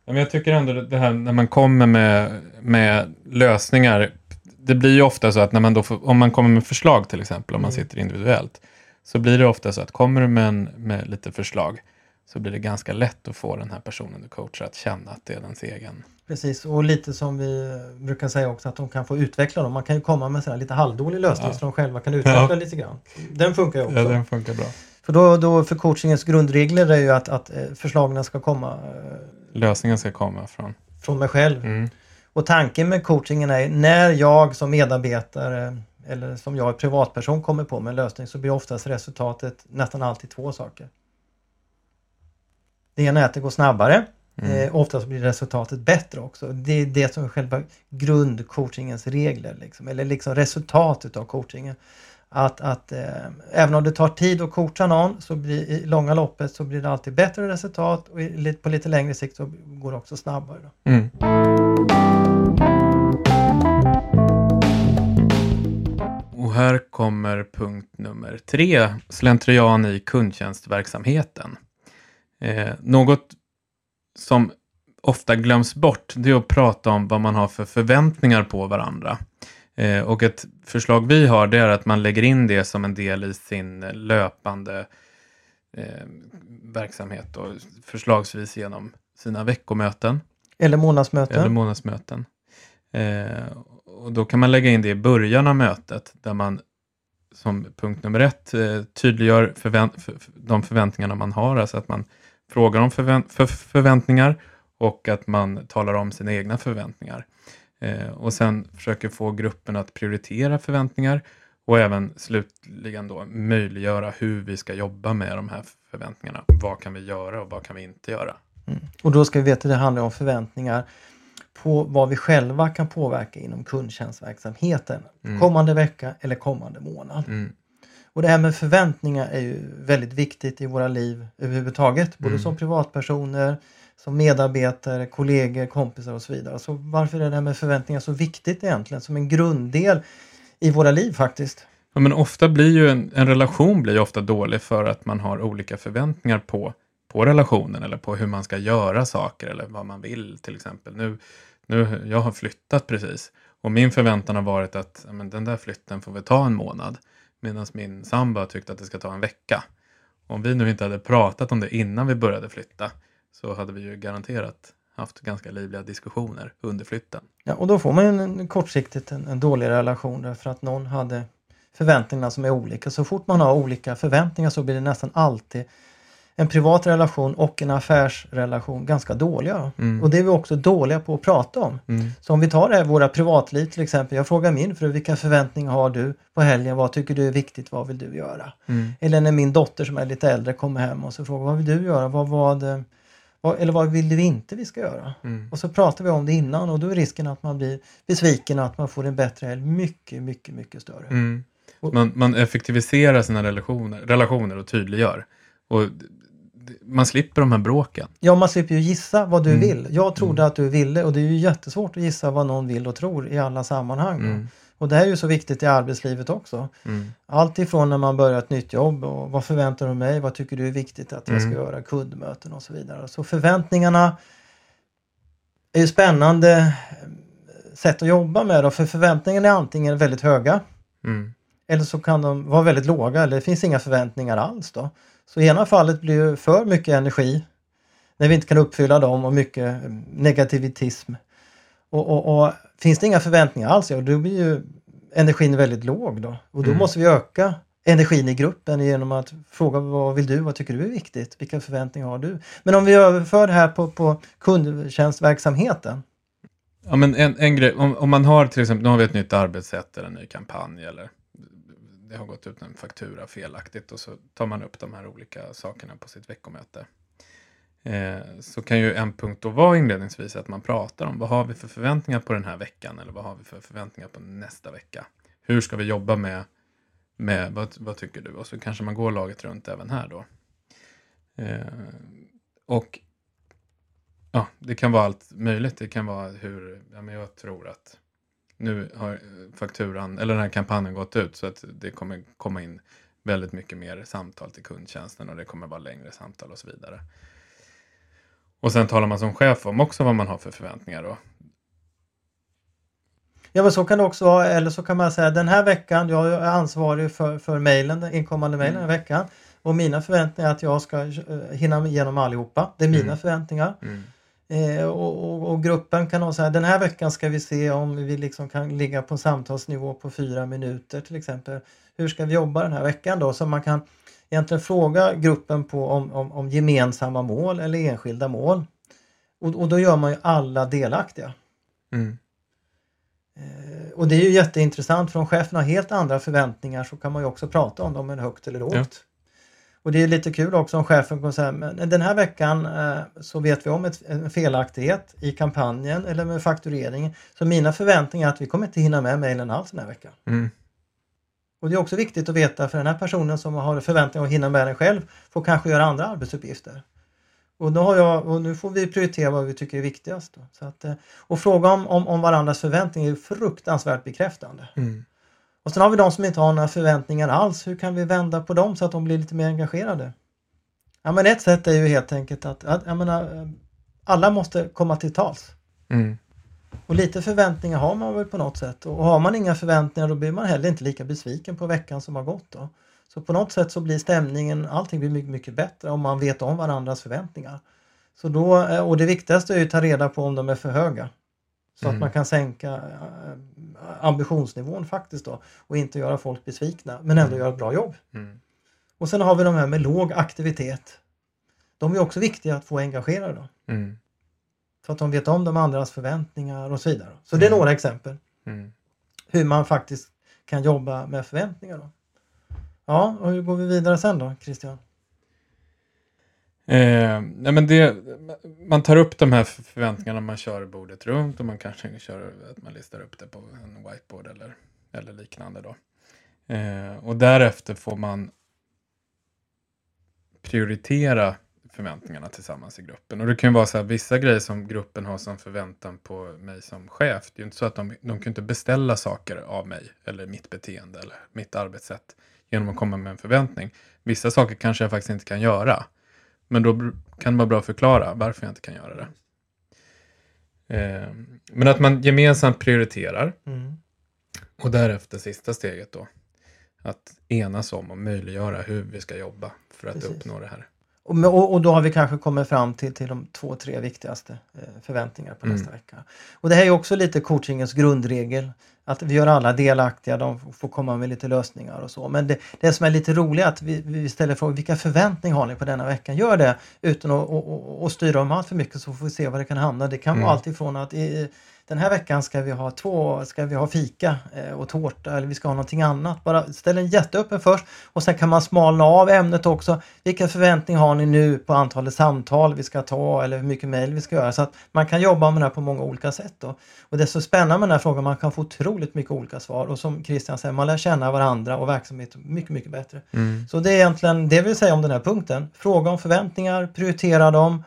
Jag tycker ändå det här när man kommer med, med lösningar. Det blir ju ofta så att när man då får, om man kommer med förslag till exempel, om man Mm. sitter individuellt. Så blir det ofta så att kommer du med, en, med lite förslag så blir det ganska lätt att få den här personen du coachar att känna att det är ens egen. Precis, och lite som vi brukar säga också att de kan få utveckla dem. Man kan ju komma med en lite halvdålig lösning Ja. så de själva kan utveckla Ja. lite grann. Den funkar ju också. funkar bra. För, då, då, för coachingens grundregler är ju att, att eh, förslagen ska komma eh, Lösningen ska komma från. från mig själv. Mm. Och tanken med coachingen är när jag som medarbetare eller som jag privatperson kommer på med en lösning så blir oftast resultatet nästan alltid två saker. Det ena är att det går snabbare. Mm. Eh, oftast blir resultatet bättre också. Det är det som är själva grundcoachingens regler. Liksom. Eller liksom resultatet av coachingen. Att, att eh, även om det tar tid att coacha någon så blir i långa loppet så blir det alltid bättre resultat och i, på lite längre sikt så går det också snabbare. Då. Mm. Och här kommer punkt nummer tre, slentrian i kundtjänstverksamheten. Eh, något som ofta glöms bort, det är att prata om vad man har för förväntningar på varandra. Eh, och ett förslag vi har, det är att man lägger in det som en del i sin löpande eh, verksamhet och förslagsvis genom sina veckomöten Eller månadsmöten. eller månadsmöten. Eh, och då kan man lägga in det i början av mötet där man som punkt nummer ett eh, tydliggör förvänt för, för de förväntningarna man har, alltså att man frågar om förvänt för förväntningar och att man talar om sina egna förväntningar. Eh, och sen försöker få gruppen att prioritera förväntningar och även slutligen då möjliggöra hur vi ska jobba med de här förväntningarna. Vad kan vi göra och vad kan vi inte göra? Mm. Och då ska vi veta att det handlar om förväntningar på vad vi själva kan påverka inom kundtjänstverksamheten mm. kommande vecka eller kommande månad. Mm. Och det här med förväntningar är ju väldigt viktigt i våra liv överhuvudtaget, både mm. som privatpersoner, som medarbetare, kollegor, kompisar och så vidare. Så varför är det här med förväntningar så viktigt egentligen som en grunddel i våra liv faktiskt? Ja, men ofta blir ju en, en relation blir ofta dålig för att man har olika förväntningar på, på relationen eller på hur man ska göra saker eller vad man vill till exempel. Nu, nu, jag har flyttat precis och min förväntan har varit att ja, men den där flytten får vi ta en månad medan min sambo tyckte att det ska ta en vecka. Om vi nu inte hade pratat om det innan vi började flytta så hade vi ju garanterat haft ganska livliga diskussioner under flytten. Ja, och då får man ju en, kortsiktigt en, en dålig relation därför att någon hade förväntningarna som är olika. Så fort man har olika förväntningar så blir det nästan alltid en privat relation och en affärsrelation ganska dåliga. Mm. Och det är vi också dåliga på att prata om. Mm. Så om vi tar det här, våra privatliv till exempel. Jag frågar min fru, vilka förväntningar har du på helgen? Vad tycker du är viktigt? Vad vill du göra? Mm. Eller när min dotter som är lite äldre kommer hem och så frågar vad vill du göra? Vad, vad, vad, eller vad vill du inte vi ska göra? Mm. Och så pratar vi om det innan och då är risken att man blir besviken och att man får en bättre helg mycket, mycket, mycket större. Mm. Man, man effektiviserar sina relationer, relationer och tydliggör. Och man slipper de här bråken. Ja, man slipper ju gissa vad du mm. vill. Jag trodde mm. att du ville och det är ju jättesvårt att gissa vad någon vill och tror i alla sammanhang. Mm. Och det här är ju så viktigt i arbetslivet också. Mm. Allt ifrån när man börjar ett nytt jobb och vad förväntar du dig? Vad tycker du är viktigt att jag ska mm. göra? Kundmöten och så vidare. Så förväntningarna är ju spännande eh, sätt att jobba med då, för förväntningarna är antingen väldigt höga mm. eller så kan de vara väldigt låga eller det finns inga förväntningar alls då. Så i ena fallet blir det för mycket energi när vi inte kan uppfylla dem och mycket negativitism. Och, och, och finns det inga förväntningar alls, ja, då blir ju energin väldigt låg då. Och då mm. måste vi öka energin i gruppen genom att fråga vad vill du, vad tycker du är viktigt, vilka förväntningar har du? Men om vi överför det här på, på kundtjänstverksamheten. Ja men en, en grej, om, om, man har till exempel, nu har vi ett nytt arbetssätt eller en ny kampanj eller det har gått ut en faktura felaktigt och så tar man upp de här olika sakerna på sitt veckomöte. Eh, så kan ju en punkt då vara inledningsvis att man pratar om vad har vi för förväntningar på den här veckan eller vad har vi för förväntningar på nästa vecka. Hur ska vi jobba med, med vad, vad tycker du? Och så kanske man går laget runt även här då. Eh, och ja, det kan vara allt möjligt. Det kan vara hur, ja, men jag tror att nu har fakturan, eller den här kampanjen gått ut så att det kommer komma in väldigt mycket mer samtal till kundtjänsten och det kommer vara längre samtal och så vidare. Och sen talar man som chef om också vad man har för förväntningar då. Ja men så kan det också vara, eller så kan man säga den här veckan, jag är ansvarig för, för mejlen, inkommande mejl mm. den veckan. Och mina förväntningar är att jag ska eh, hinna igenom allihopa. Det är mina mm. förväntningar. Mm. Eh, och, och, och, gruppen kan ha så här, den här veckan ska vi se om vi liksom kan ligga på samtalsnivå på fyra minuter till exempel. Hur ska vi jobba den här veckan då? Så man kan egentligen fråga gruppen på om, om, om gemensamma mål eller enskilda mål. Och, och, då gör man ju alla delaktiga. Mm. Eh, och det är ju jätteintressant för om chefen har helt andra förväntningar så kan man ju också prata om dem, är högt eller lågt. Ja. Och det är lite kul också om chefen kommer säga, men den här veckan eh, så vet vi om ett, en felaktighet i kampanjen eller med faktureringen. Så mina förväntningar är att vi kommer inte hinna med mejlen alls den här veckan. Mm. Och det är också viktigt att veta för den här personen som har förväntningar att hinna med den själv får kanske göra andra arbetsuppgifter. Och, då har jag, och nu får vi prioritera vad vi tycker är viktigast. Då. Så att, eh, och fråga om, om, om varandras förväntningar är fruktansvärt bekräftande. Mm. Och sen har vi de som inte har några förväntningar alls. Hur kan vi vända på dem så att de blir lite mer engagerade? Ja, men ett sätt är ju helt enkelt att, att jag menar, alla måste komma till tals. Mm. Och lite förväntningar har man väl på något sätt. Och har man inga förväntningar då blir man heller inte lika besviken på veckan som har gått. Då. Så på något sätt så blir stämningen, allting blir mycket, mycket bättre om man vet om varandras förväntningar. Så då, och det viktigaste är ju att ta reda på om de är för höga. Så Mm. att man kan sänka eh, ambitionsnivån faktiskt då och inte göra folk besvikna men ändå Mm. göra ett bra jobb. Mm. Och sen har vi de här med låg aktivitet. De är också viktiga att få engagerade då. Mm. Så att de vet om de andras förväntningar och så vidare. Så det är Mm. några exempel Mm. hur man faktiskt kan jobba med förväntningar. Då. Ja, och hur går vi vidare sen då Christian? Eh, nej men det, man tar upp de här förväntningarna, man kör bordet runt och man kanske kör att man listar upp det på en whiteboard eller, eller liknande. Då. Eh, och därefter får man prioritera förväntningarna tillsammans i gruppen. Och det kan ju vara så här, vissa grejer som gruppen har som förväntan på mig som chef. Det är ju inte så att de, de kan inte beställa saker av mig eller mitt beteende eller mitt arbetssätt genom att komma med en förväntning. Vissa saker kanske jag faktiskt inte kan göra. Men då kan det vara bra att förklara varför jag inte kan göra det. Eh, men att man gemensamt prioriterar Mm. och därefter sista steget då. Att enas om och möjliggöra hur vi ska jobba för att Precis. uppnå det här. Och, och, och då har vi kanske kommit fram till, till de två, tre viktigaste eh, förväntningar på Mm. nästa vecka. Och det här är också lite coachingens grundregel. Att vi gör alla delaktiga, de får komma med lite lösningar och så. Men det, det som är lite roligt är att vi, vi ställer frågan, vilka förväntningar har ni på denna veckan? Gör det utan att och, och, och styra dem allt för mycket så får vi se var det kan hamna. Det kan Mm. vara allt ifrån att i, den här veckan ska vi ha två, ska vi ha fika eh, och tårta eller vi ska ha någonting annat. Bara ställ en jätteöppen först och sen kan man smalna av ämnet också. Vilka förväntningar har ni nu på antalet samtal vi ska ta eller hur mycket mejl vi ska göra? Så att man kan jobba med det här på många olika sätt. Då. Och det är så spännande med den här frågan, man kan få otroligt mycket olika svar och som Christian säger, man lär känna varandra och verksamheten mycket, mycket bättre. Så det är egentligen det vill säga om den här punkten. Fråga om förväntningar, prioritera dem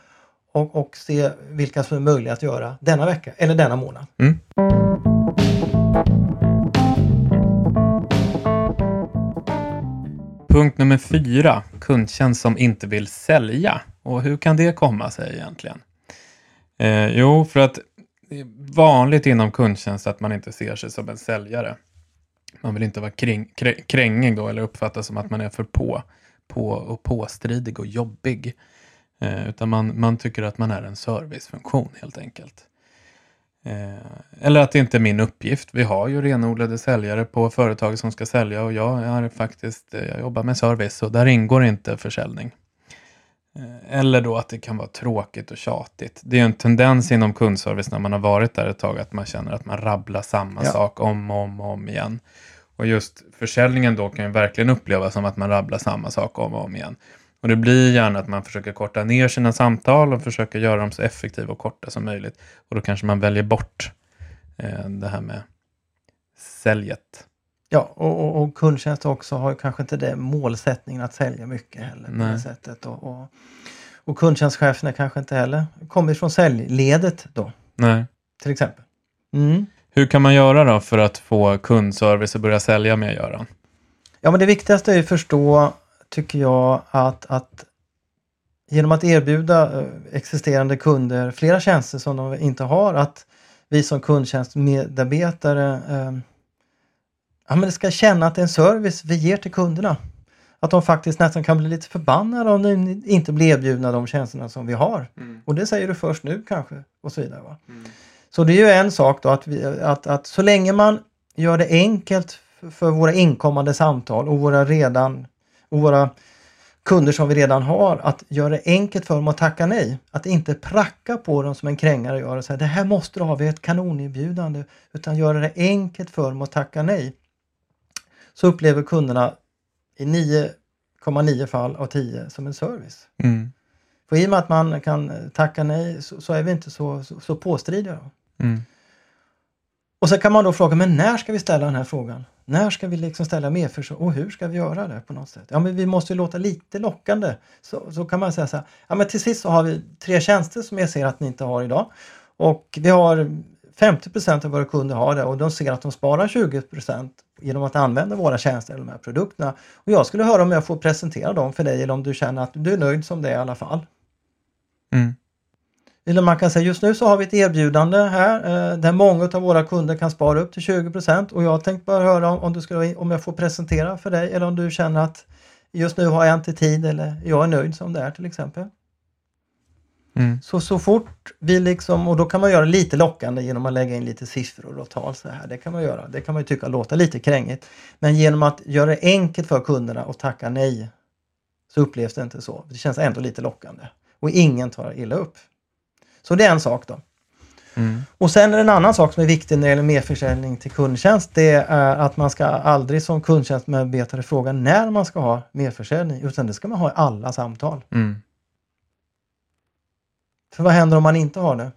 och, och se vilka som är möjliga att göra denna vecka eller denna månad. Mm. Punkt nummer fyra, kundtjänst som inte vill sälja. Och hur kan det komma sig egentligen? Eh, jo, för att det är vanligt inom kundtjänst att man inte ser sig som en säljare. Man vill inte vara kring, krä, krängig då eller uppfattas som att man är för på, på och påstridig och jobbig. Eh, utan man, man tycker att man är en servicefunktion helt enkelt. Eh, eller att det inte är min uppgift. Vi har ju renodlade säljare på företag som ska sälja och jag är faktiskt, eh, jag jobbar med service och där ingår inte försäljning. Eh, Eller då att det kan vara tråkigt och tjatigt. Det är en tendens inom kundservice när man har varit där ett tag att man känner att man rabblar samma Ja. sak om och om, och om igen. Och just försäljningen då kan ju verkligen upplevas som att man rabblar samma sak om och om igen. Och det blir gärna att man försöker korta ner sina samtal och försöker göra dem så effektiva och korta som möjligt. Och då kanske man väljer bort eh, det här med säljet. Ja, och, och, och kundtjänst också har ju kanske inte det målsättningen att sälja mycket heller på det sättet. Och, och, och kundtjänstcheferna kanske inte heller kommer från säljledet då, Nej. till exempel. Mm. Hur kan man göra då för att få kundservice att börja sälja mer, Göran? Ja, men det viktigaste är att förstå, tycker jag, att, att genom att erbjuda eh, existerande kunder flera tjänster som de inte har, att vi som kundtjänstmedarbetare eh, ja, men det ska känna att det är en service vi ger till kunderna. Att de faktiskt nästan kan bli lite förbannade om de inte blir erbjudna de tjänsterna som vi har. Och det säger du först nu kanske och så vidare. Va? Så det är ju en sak då att, vi, att, att så länge man gör det enkelt för våra inkommande samtal och våra redan och våra kunder som vi redan har att göra det enkelt för dem att tacka nej. Att inte pracka på dem som en krängare gör och säga det här måste du ha, vi är ett kanonerbjudande. Utan göra det enkelt för dem att tacka nej. Så upplever kunderna i 9,9 fall av 10 som en service. Mm. För i och med att man kan tacka nej så, så är vi inte så, så, så påstridiga. Då. Mm. Och så kan man då fråga, men när ska vi ställa den här frågan? När ska vi liksom ställa mer för och hur ska vi göra det på något sätt? Ja, men vi måste ju låta lite lockande. Så, så kan man säga så här, ja men till sist så har vi tre tjänster som jag ser att ni inte har idag. Och vi har 50% av våra kunder har det och de ser att de sparar 20% genom att använda våra tjänster eller de här produkterna. Och jag skulle höra om jag får presentera dem för dig eller om du känner att du är nöjd som det är i alla fall. Mm. Eller man kan säga just nu så har vi ett erbjudande här eh, där många av våra kunder kan spara upp till 20% och jag tänkte bara höra om, om, du skulle, om jag får presentera för dig eller om du känner att just nu har jag inte tid eller jag är nöjd som det är till exempel. Mm. Så, så fort vi liksom, och då kan man göra lite lockande genom att lägga in lite siffror och tal så här. Det kan man göra. Det kan man tycka låter lite krängigt. Men genom att göra det enkelt för kunderna att tacka nej så upplevs det inte så. Det känns ändå lite lockande. Och ingen tar illa upp. Så det är en sak då. Mm. Och sen är det en annan sak som är viktig när det gäller merförsäljning till kundtjänst. Det är att man ska aldrig som kundtjänstmedarbetare fråga när man ska ha merförsäljning. Utan det ska man ha i alla samtal. Mm. För vad händer om man inte har det?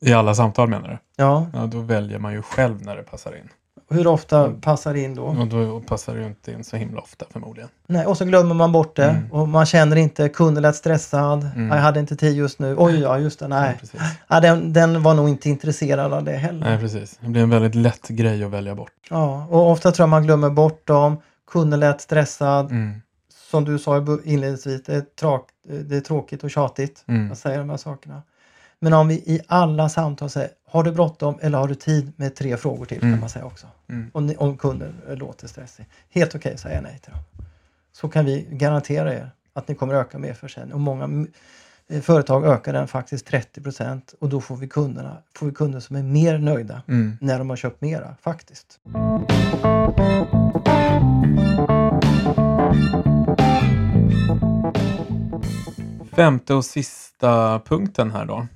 I alla samtal menar du? Ja, Ja, då väljer man ju själv när det passar in. Hur ofta Mm. passar det in då? Och då passar det ju inte in så himla ofta förmodligen. Nej, och så glömmer man bort det Mm. och man känner inte, kunden lät stressad, Mm. jag hade inte tid just nu, oj ja just det, Ja, nej. precis. Ja, den, den var nog inte intresserad av det heller. Nej, precis. Det blir en väldigt lätt grej att välja bort. Ja, och ofta tror jag man glömmer bort dem, kunden lät stressad, Mm. som du sa inledningsvis, det är, trak, det är tråkigt och tjatigt Mm. att säga de här sakerna. Men om vi i alla samtal säger, har du bråttom eller har du tid med tre frågor till kan Mm. man säga också. Mm. Om, ni, om kunden låter stressig. Helt okej att säga nej till dem. Så kan vi garantera er att ni kommer öka mer försäljning. Och många eh, företag ökar den faktiskt 30 och då får vi, kunderna, får vi kunder som är mer nöjda Mm. när de har köpt mera faktiskt. Femte och sista punkten här då.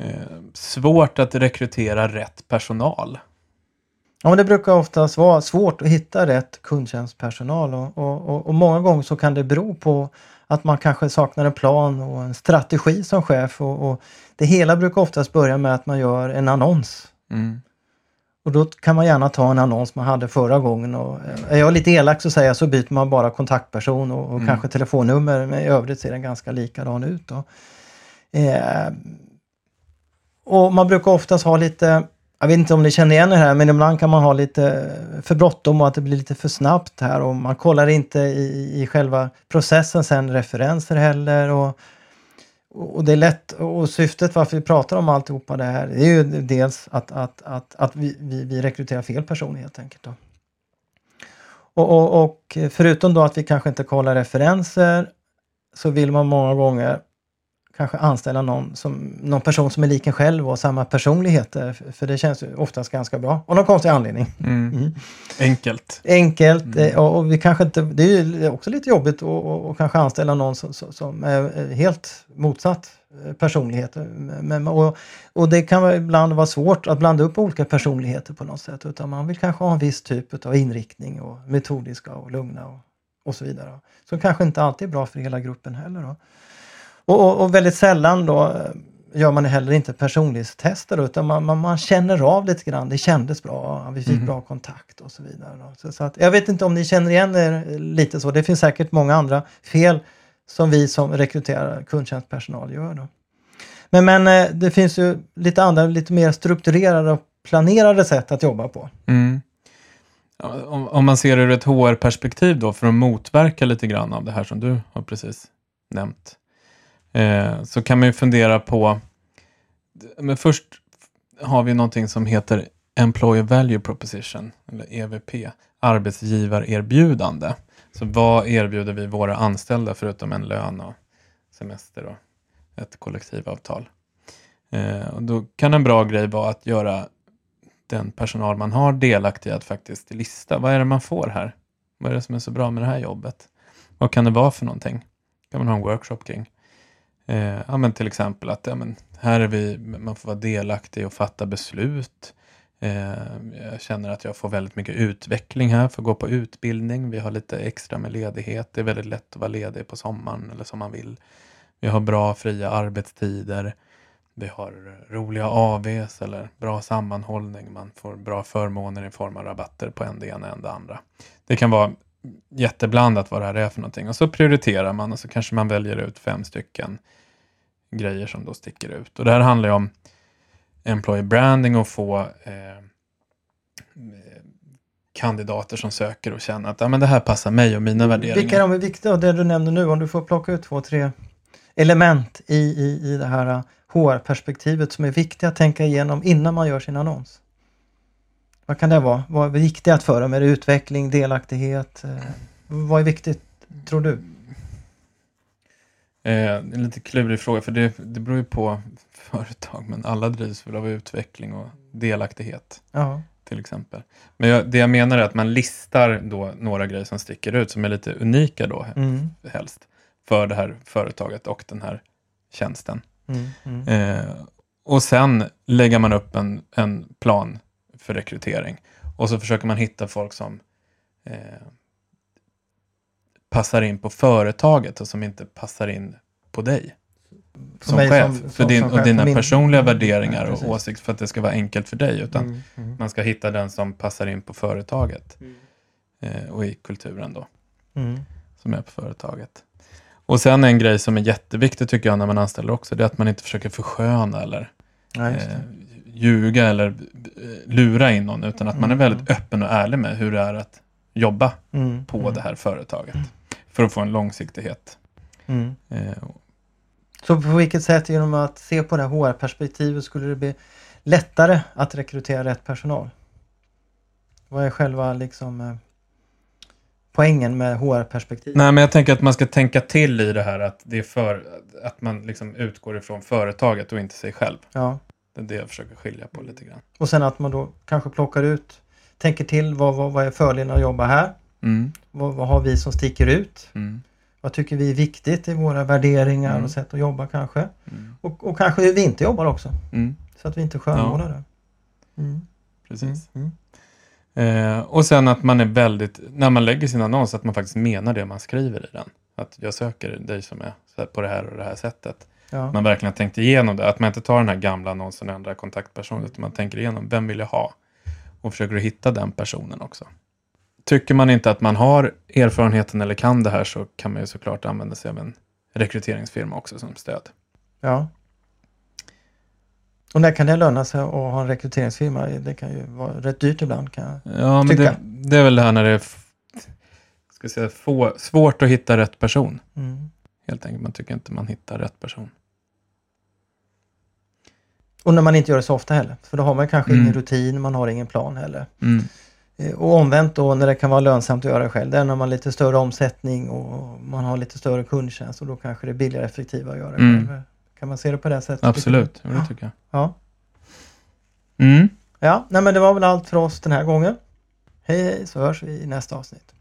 Eh, svårt att rekrytera rätt personal. Ja, men det brukar oftast vara svårt att hitta rätt kundtjänstpersonal och, och, och, många gånger så kan det bero på att man kanske saknar en plan och en strategi som chef och, och det hela brukar oftast börja med att man gör en annons. Mm. Och då kan man gärna ta en annons man hade förra gången och eh, är jag lite elak så säger jag så byter man bara kontaktperson och, och Mm. kanske telefonnummer men i övrigt ser den ganska likadan ut. Då. Eh, och man brukar oftast ha lite, jag vet inte om ni känner igen det här, men ibland kan man ha lite för bråttom och att det blir lite för snabbt här och man kollar inte i, i själva processen sen referenser heller. Och, och det är lätt, och syftet varför vi pratar om alltihopa det här, det är ju dels att, att, att, att vi, vi, vi rekryterar fel personer helt enkelt. Då. Och, och, och förutom då att vi kanske inte kollar referenser så vill man många gånger kanske anställa någon, som, någon person som är lik en själv och samma personligheter. För- det känns ju oftast ganska bra. Av någon konstig anledning. Mm. Mm. Enkelt. Enkelt Mm. eh, och, och vi kanske inte, det är ju också lite jobbigt att kanske anställa någon som, som, är helt motsatt eh, personlighet. Men, och, och det kan ibland vara svårt att blanda upp olika personligheter på något sätt. Utan man vill kanske ha en viss typ av inriktning och metodiska och lugna och, och så vidare. Som kanske inte alltid är bra för hela gruppen heller. Då. Och, och, och väldigt sällan då eh, gör man heller inte personlighetstester utan man, man, man känner av lite grann. Det kändes bra, vi fick Mhm. bra kontakt och så vidare. Så, så att, jag vet inte om ni känner igen er lite så. Det finns säkert många andra fel som vi som rekryterar kundtjänstpersonal gör. Då. Men, men eh, det finns ju lite andra, lite mer strukturerade och planerade sätt att jobba på. Mm. Om, om man ser ur ett HR-perspektiv då, för att motverka lite grann av det här som du har precis nämnt, eh, så kan man ju fundera på, men först har vi någonting som heter Employer Value Proposition, eller EVP, arbetsgivarerbjudande. Så vad erbjuder vi våra anställda förutom en lön och semester och ett kollektivavtal? Eh, och då kan en bra grej vara att göra den personal man har delaktig i att faktiskt lista. Vad är det man får här? Vad är det som är så bra med det här jobbet? Vad kan det vara för någonting? kan man ha en workshop kring. Eh, ja, men till exempel att ja, men här är vi, man får vara delaktig och fatta beslut. Eh, jag känner att jag får väldigt mycket utveckling här, för att gå på utbildning. Vi har lite extra med ledighet. Det är väldigt lätt att vara ledig på sommaren eller som man vill. Vi har bra fria arbetstider. Vi har roliga AVs eller bra sammanhållning. Man får bra förmåner i form av rabatter på en det ena än det andra. Det kan vara jätteblandat vad det här är för någonting. Och så prioriterar man och så kanske man väljer ut fem stycken grejer som då sticker ut. Och det här handlar ju om employee branding och få eh, kandidater som söker och känner att ja, men det här passar mig och mina värderingar. Vilka är de viktiga? Och det du nämner nu, om du får plocka ut två, tre element i, i, i det här eh, HR-perspektivet som är viktiga att tänka igenom innan man gör sin annons. Vad kan det vara? Vad är viktigt för dem? Är det? Utveckling, delaktighet? Eh, vad är viktigt, tror du? Eh, en lite klurig fråga, för det, det beror ju på företag, men alla drivs väl av utveckling och delaktighet Ja. till exempel. Men jag, det jag menar är att man listar då några grejer som sticker ut, som är lite unika då Mm. helst, för det här företaget och den här tjänsten. Mm. Mm. Eh, och sen lägger man upp en, en plan för rekrytering. Och så försöker man hitta folk som eh, passar in på företaget och som inte passar in på dig För som mig chef. som- för din, som och chef, dina för min- personliga Mm, värderingar ja, och åsikter för att det ska vara enkelt för dig. Utan Mm. Mm. man ska hitta den som passar in på företaget Mm. eh, och i kulturen då, Mm. som är på företaget. Och sen en grej som är jätteviktig tycker jag när man anställer också, det är att man inte försöker försköna eller Ja, eh, ljuga eller eh, lura in någon, utan att man är Mm, väldigt öppen och ärlig med hur det är att jobba Mm. på Mm. det här företaget. För att få en långsiktighet. Mm. Eh, Så på vilket sätt genom att se på det här HR-perspektivet skulle det bli lättare att rekrytera rätt personal? Vad är själva liksom eh, poängen med HR-perspektivet? Nej, men jag tänker att man ska tänka till i det här att det är för att man liksom utgår ifrån företaget och inte sig själv. Ja. Det är det jag försöker skilja på lite grann. Och sen att man då kanske plockar ut, tänker till vad, vad, vad är fördelen att jobba här? Mm, Vad, vad har vi som sticker ut? mm, Vad tycker vi är viktigt i våra värderingar Mm. och sätt att jobba kanske? mm, Och, och kanske hur vi inte jobbar också. mm, Så att vi inte skönmålar det. Mm. precis. Eh, och sen att man är väldigt, när man lägger sin annons, att man faktiskt menar det man skriver i den. Att jag söker dig som är på det här och det här sättet. Ja. Man verkligen har tänkt igenom det. Att man inte tar den här gamla annonsen och ändrar kontaktperson, utan man tänker igenom vem vill jag ha? Och försöker hitta den personen också. Tycker man inte att man har erfarenheten eller kan det här så kan man ju såklart använda sig av en rekryteringsfirma också som stöd. ja. Och när kan det löna sig att ha en rekryteringsfirma? Det kan ju vara rätt dyrt ibland. Kan jag. Ja, men Tycka. det, det är väl det här när det är ska säga, få, svårt att hitta rätt person. Mm. Helt enkelt, man tycker inte man hittar rätt person. Och när man inte gör det så ofta heller. För då har man kanske Mm. ingen rutin, man har ingen plan heller. Mm. Eh, Och omvänt då när det kan vara lönsamt att göra det själv. Det är när man har lite större omsättning och man har lite större kundtjänst och då kanske det är billigare och effektivare att göra det Mm. själv. Kan man se det på det sättet? Absolut, ja, det tycker jag. Ja. Mm. Ja, nej men det var väl allt för oss den här gången. Hej hej så hörs vi i nästa avsnitt.